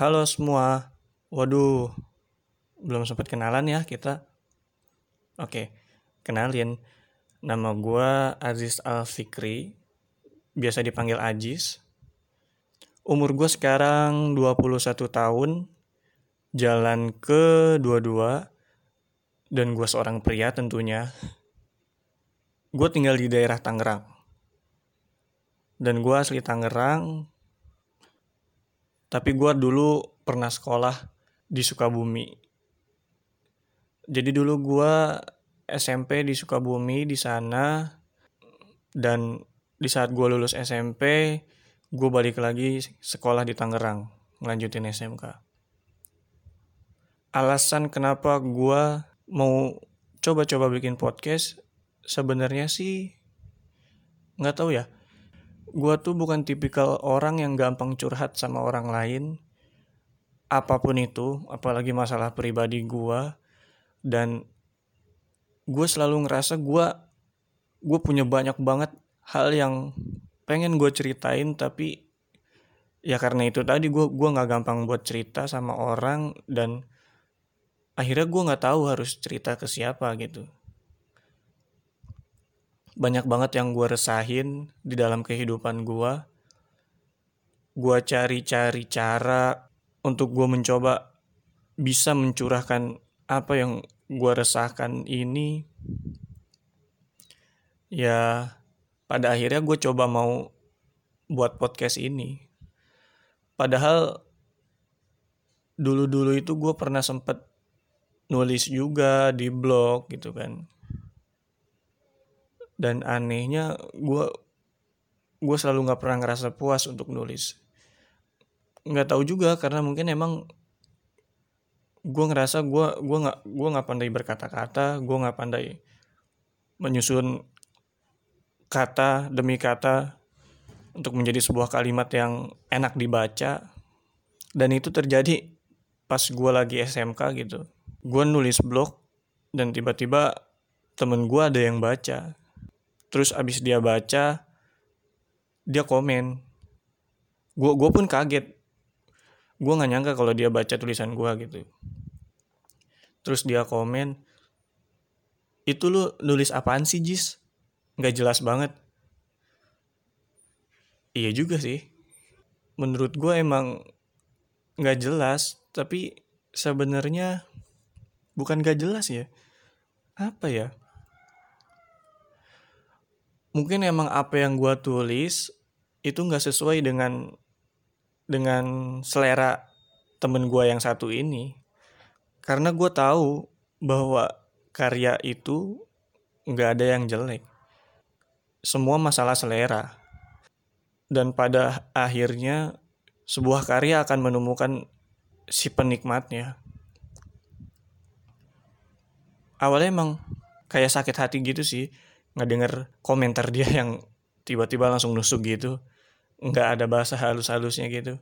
Halo semua. Waduh, belum sempat kenalan ya kita. Oke, kenalin. Nama gue Aziz Al Fikri. Biasa dipanggil Ajis. Umur gue sekarang 21 tahun. Jalan ke 22. Dan gue seorang pria tentunya. Gue tinggal di daerah Tangerang. Dan gue asli Tangerang, tapi gue dulu pernah sekolah di Sukabumi. Jadi dulu gue SMP di Sukabumi di sana dan di saat gue lulus SMP gue balik lagi sekolah di Tangerang ngelanjutin SMK. Alasan kenapa gue mau coba-coba bikin podcast sebenarnya sih nggak tahu ya gue tuh bukan tipikal orang yang gampang curhat sama orang lain apa pun itu apalagi masalah pribadi gue dan gue selalu ngerasa gue gue punya banyak banget hal yang pengen gue ceritain tapi ya karena itu tadi gue gue nggak gampang buat cerita sama orang dan akhirnya gue nggak tahu harus cerita ke siapa gitu banyak banget yang gue resahin di dalam kehidupan gue. Gue cari-cari cara untuk gue mencoba bisa mencurahkan apa yang gue resahkan ini. Ya, pada akhirnya gue coba mau buat podcast ini. Padahal dulu-dulu itu gue pernah sempet nulis juga di blog gitu kan dan anehnya gue gue selalu nggak pernah ngerasa puas untuk nulis. Nggak tahu juga karena mungkin emang gue ngerasa gue gue nggak gue nggak pandai berkata-kata gue nggak pandai menyusun kata demi kata untuk menjadi sebuah kalimat yang enak dibaca. Dan itu terjadi pas gue lagi SMK gitu. Gue nulis blog dan tiba-tiba temen gue ada yang baca terus abis dia baca dia komen. Gue gue pun kaget. Gue nggak nyangka kalau dia baca tulisan gue gitu. Terus dia komen itu lu nulis apaan sih Jis? Nggak jelas banget. Iya juga sih. Menurut gue emang nggak jelas tapi sebenarnya bukan gak jelas ya. Apa ya mungkin emang apa yang gue tulis itu nggak sesuai dengan dengan selera temen gue yang satu ini. Karena gue tahu bahwa karya itu nggak ada yang jelek. Semua masalah selera. Dan pada akhirnya sebuah karya akan menemukan si penikmatnya. Awalnya emang kayak sakit hati gitu sih ngedenger komentar dia yang tiba-tiba langsung nusuk gitu. Nggak ada bahasa halus-halusnya gitu.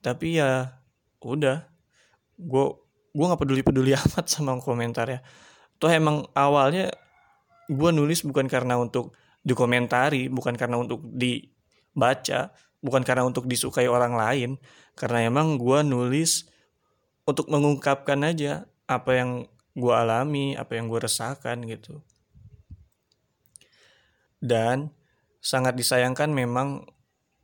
Tapi ya udah. Gue gue nggak peduli peduli amat sama komentar ya. Toh emang awalnya gue nulis bukan karena untuk dikomentari bukan karena untuk dibaca bukan karena untuk disukai orang lain. Karena emang gue nulis untuk mengungkapkan aja apa yang gue alami apa yang gue resahkan gitu dan sangat disayangkan memang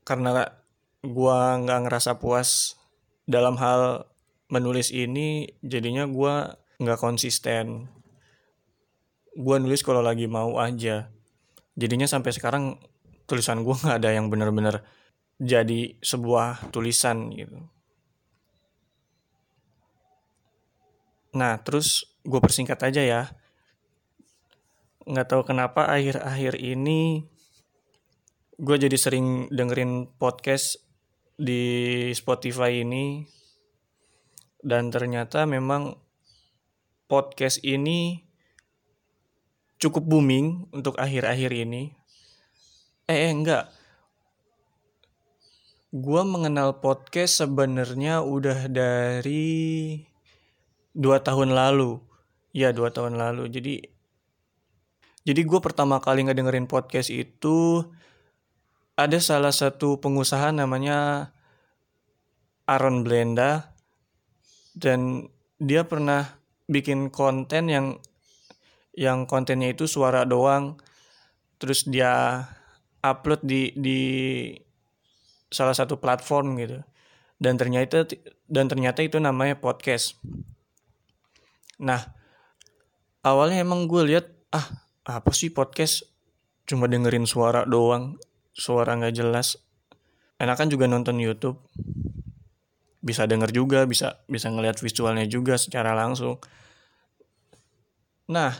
karena gua nggak ngerasa puas dalam hal menulis ini jadinya gua nggak konsisten. Gua nulis kalau lagi mau aja. Jadinya sampai sekarang tulisan gua nggak ada yang bener-bener jadi sebuah tulisan gitu. Nah terus gue persingkat aja ya nggak tahu kenapa akhir-akhir ini gue jadi sering dengerin podcast di Spotify ini. Dan ternyata memang podcast ini cukup booming untuk akhir-akhir ini. Eh, eh enggak. Gue mengenal podcast sebenarnya udah dari dua tahun lalu. Ya dua tahun lalu. Jadi jadi gue pertama kali ngedengerin podcast itu ada salah satu pengusaha namanya Aaron Blenda. Dan dia pernah bikin konten yang yang kontennya itu suara doang. Terus dia upload di di salah satu platform gitu. Dan ternyata dan ternyata itu namanya podcast. Nah awalnya emang gue lihat ah apa sih podcast? Cuma dengerin suara doang. Suara nggak jelas. Enakan juga nonton YouTube. Bisa denger juga bisa bisa ngelihat visualnya juga secara langsung. Nah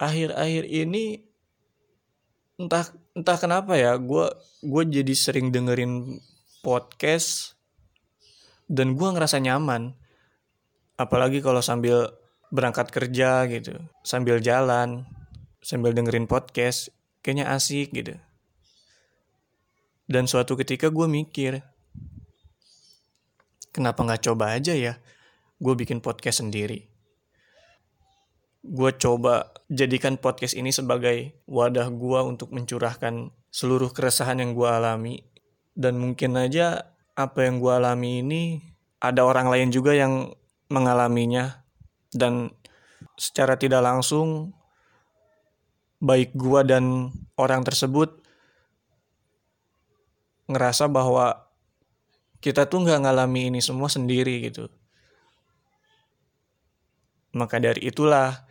akhir-akhir ini entah entah kenapa ya gue gue jadi sering dengerin podcast dan gue ngerasa nyaman. Apalagi kalau sambil berangkat kerja gitu sambil jalan sambil dengerin podcast kayaknya asik gitu. Dan suatu ketika gue mikir kenapa nggak coba aja ya? Gue bikin podcast sendiri. Gue coba jadikan podcast ini sebagai wadah gue untuk mencurahkan seluruh keresahan yang gue alami. Dan mungkin aja apa yang gue alami ini ada orang lain juga yang mengalaminya. Dan secara tidak langsung baik gue dan orang tersebut ngerasa bahwa kita tuh nggak ngalami ini semua sendiri gitu maka dari itulah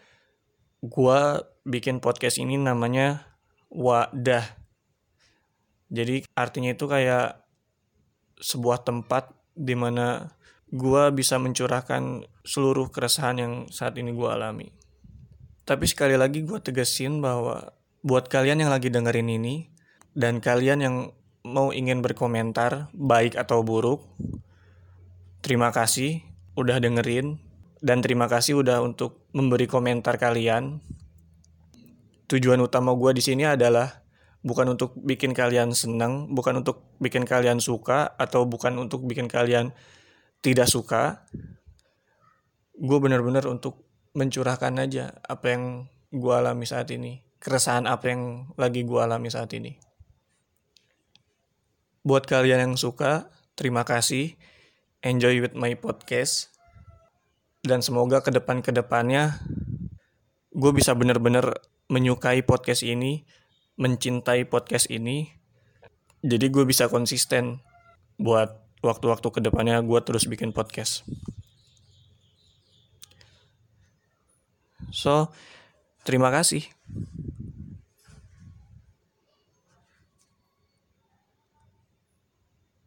gue bikin podcast ini namanya wadah. Jadi artinya itu kayak sebuah tempat di mana gue bisa mencurahkan seluruh keresahan yang saat ini gue alami. Tapi sekali lagi gue tegasin bahwa buat kalian yang lagi dengerin ini dan kalian yang mau ingin berkomentar baik atau buruk, terima kasih udah dengerin dan terima kasih udah untuk memberi komentar kalian. Tujuan utama gue di sini adalah bukan untuk bikin kalian senang, bukan untuk bikin kalian suka, atau bukan untuk bikin kalian tidak suka. Gue bener-bener untuk mencurahkan aja apa yang gue alami saat ini, keresahan apa yang lagi gue alami saat ini. Buat kalian yang suka, terima kasih. Enjoy with my podcast dan semoga ke depan ke depannya gue bisa bener-bener menyukai podcast ini, mencintai podcast ini. Jadi gue bisa konsisten buat waktu-waktu ke depannya gue terus bikin podcast. So, terima kasih.